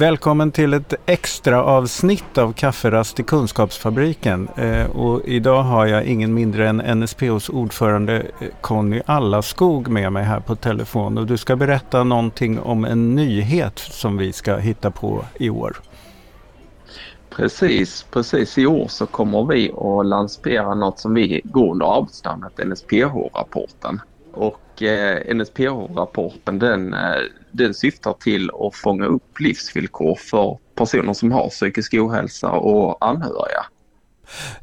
Välkommen till ett extra avsnitt av Kafferast i Kunskapsfabriken. Eh, och idag har jag ingen mindre än NSPOs ordförande eh, Conny Allaskog med mig här på telefon. Och du ska berätta någonting om en nyhet som vi ska hitta på i år. Precis, precis. I år så kommer vi att lansera något som vi går under arbetsnamnet NSPH-rapporten. Och eh, NSPH-rapporten den, eh, den syftar till att fånga upp livsvillkor för personer som har psykisk ohälsa och anhöriga.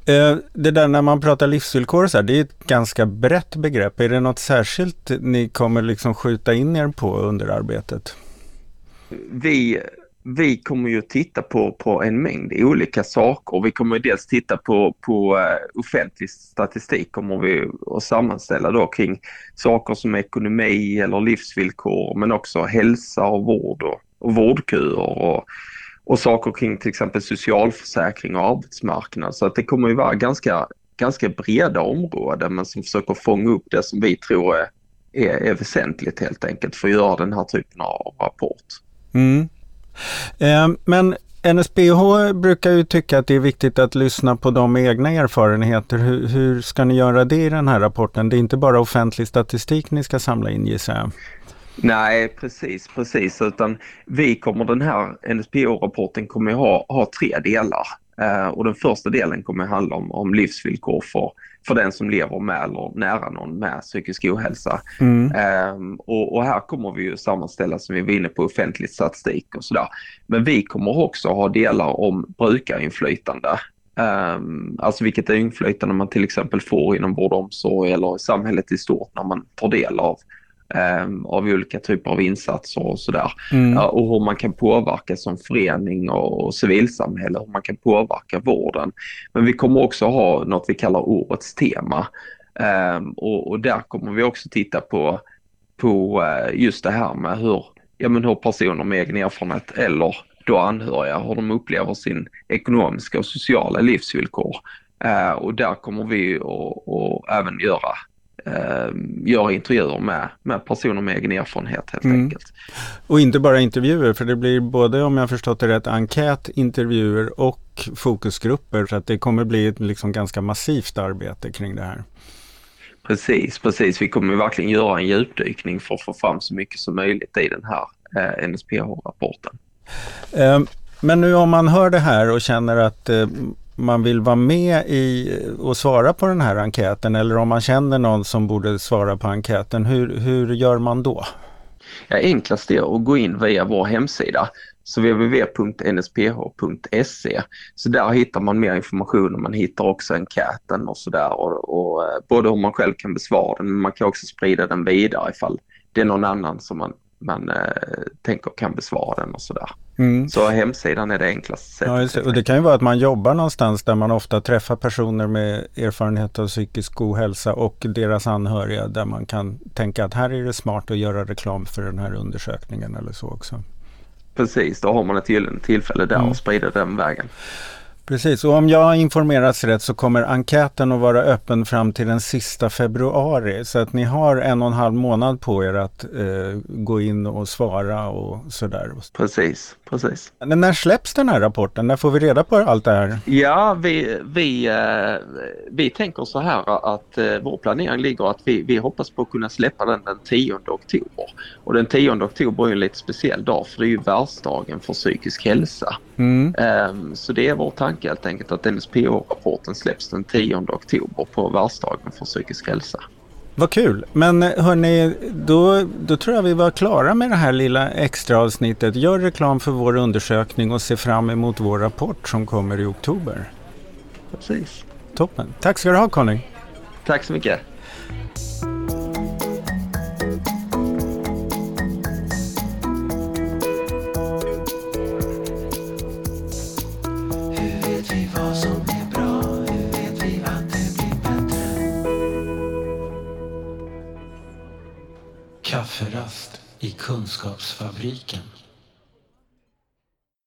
Eh, det där när man pratar livsvillkor så här, det är ett ganska brett begrepp. Är det något särskilt ni kommer liksom skjuta in er på under arbetet? Vi vi kommer ju titta på, på en mängd olika saker. Vi kommer dels titta på, på eh, offentlig statistik kommer vi att sammanställa då kring saker som ekonomi eller livsvillkor men också hälsa och vård och, och vårdköer och, och saker kring till exempel socialförsäkring och arbetsmarknad. Så att det kommer ju vara ganska, ganska breda områden men som försöker fånga upp det som vi tror är, är, är väsentligt helt enkelt för att göra den här typen av rapport. Mm. Eh, men NSBH brukar ju tycka att det är viktigt att lyssna på de egna erfarenheter. Hur, hur, ska ni göra det i den här rapporten? Det är inte bara offentlig statistik ni ska samla in gissar jag. Nej, precis, precis. Utan vi kommer den här NSPO-rapporten kommer ha, ha tre delar. Eh, och den första delen kommer handla om, om livsvillkor för, för den som lever med eller nära någon med psykisk ohälsa. Mm. Eh, och, och, här kommer vi ju sammanställa som vi var inne på offentlig statistik och sådär. Men vi kommer också ha delar om brukarinflytande. Um, alltså vilket inflytande man till exempel får inom vård och omsorg eller i samhället i stort när man tar del av av olika typer av insatser och sådär. Mm. Och hur man kan påverka som förening och, och civilsamhälle, hur man kan påverka vården. Men vi kommer också ha något vi kallar årets tema. Um, och, och, där kommer vi också titta på, på uh, just det här med hur, ja, men hur personer med egen erfarenhet eller då anhöriga, hur de upplever sin ekonomiska och sociala livsvillkor. Uh, och där kommer vi att även göra eh, göra intervjuer med, med personer med egen erfarenhet helt mm. enkelt. Och inte bara intervjuer, för det blir både om jag förstått det rätt enkät, intervjuer och fokusgrupper. Så att det kommer bli ett liksom ganska massivt arbete kring det här. Precis, precis. Vi kommer verkligen göra en djupdykning för att få fram så mycket som möjligt i den här eh, NSPH-rapporten. Eh, men nu om man hör det här och känner att eh, man vill vara med i och svara på den här enkäten eller om man känner någon som borde svara på enkäten, hur, hur gör man då? Ja, enklast är att gå in via vår hemsida så www.nsph.se. Så där hittar man mer information och man hittar också enkäten och sådär och, och eh, både hur man själv kan besvara den men man kan också sprida den vidare ifall det är någon annan som man man eh, tänker kan besvara den och sådär. Mm. Så hemsidan är det enklaste sättet. Ja, och det kan ju vara att man jobbar någonstans där man ofta träffar personer med erfarenhet av psykisk ohälsa och deras anhöriga där man kan tänka att här är det smart att göra reklam för den här undersökningen eller så också. Precis, då har man ett tillfälle där mm. och sprida den vägen. Precis, och om jag har informerats rätt så kommer enkäten att vara öppen fram till den sista februari. Så att ni har en och en halv månad på er att eh, gå in och svara och sådär. Precis, precis. Men när släpps den här rapporten? När får vi reda på allt det här? Ja, vi, vi, eh, vi tänker så här att eh, vår planering ligger att vi, vi hoppas på att kunna släppa den den 10 oktober. Och den 10 oktober är en lite speciell dag för det är ju världsdagen för psykisk hälsa. Mm. Um, så det är vår tanke helt enkelt att NSPO-rapporten släpps den 10 oktober på världsdagen för psykisk hälsa. Vad kul! Men hörni, då, då tror jag vi var klara med det här lilla extra avsnittet. Gör reklam för vår undersökning och se fram emot vår rapport som kommer i oktober. Precis. Toppen! Tack ska du ha Conny! Tack så mycket! Kafferast i Kunskapsfabriken.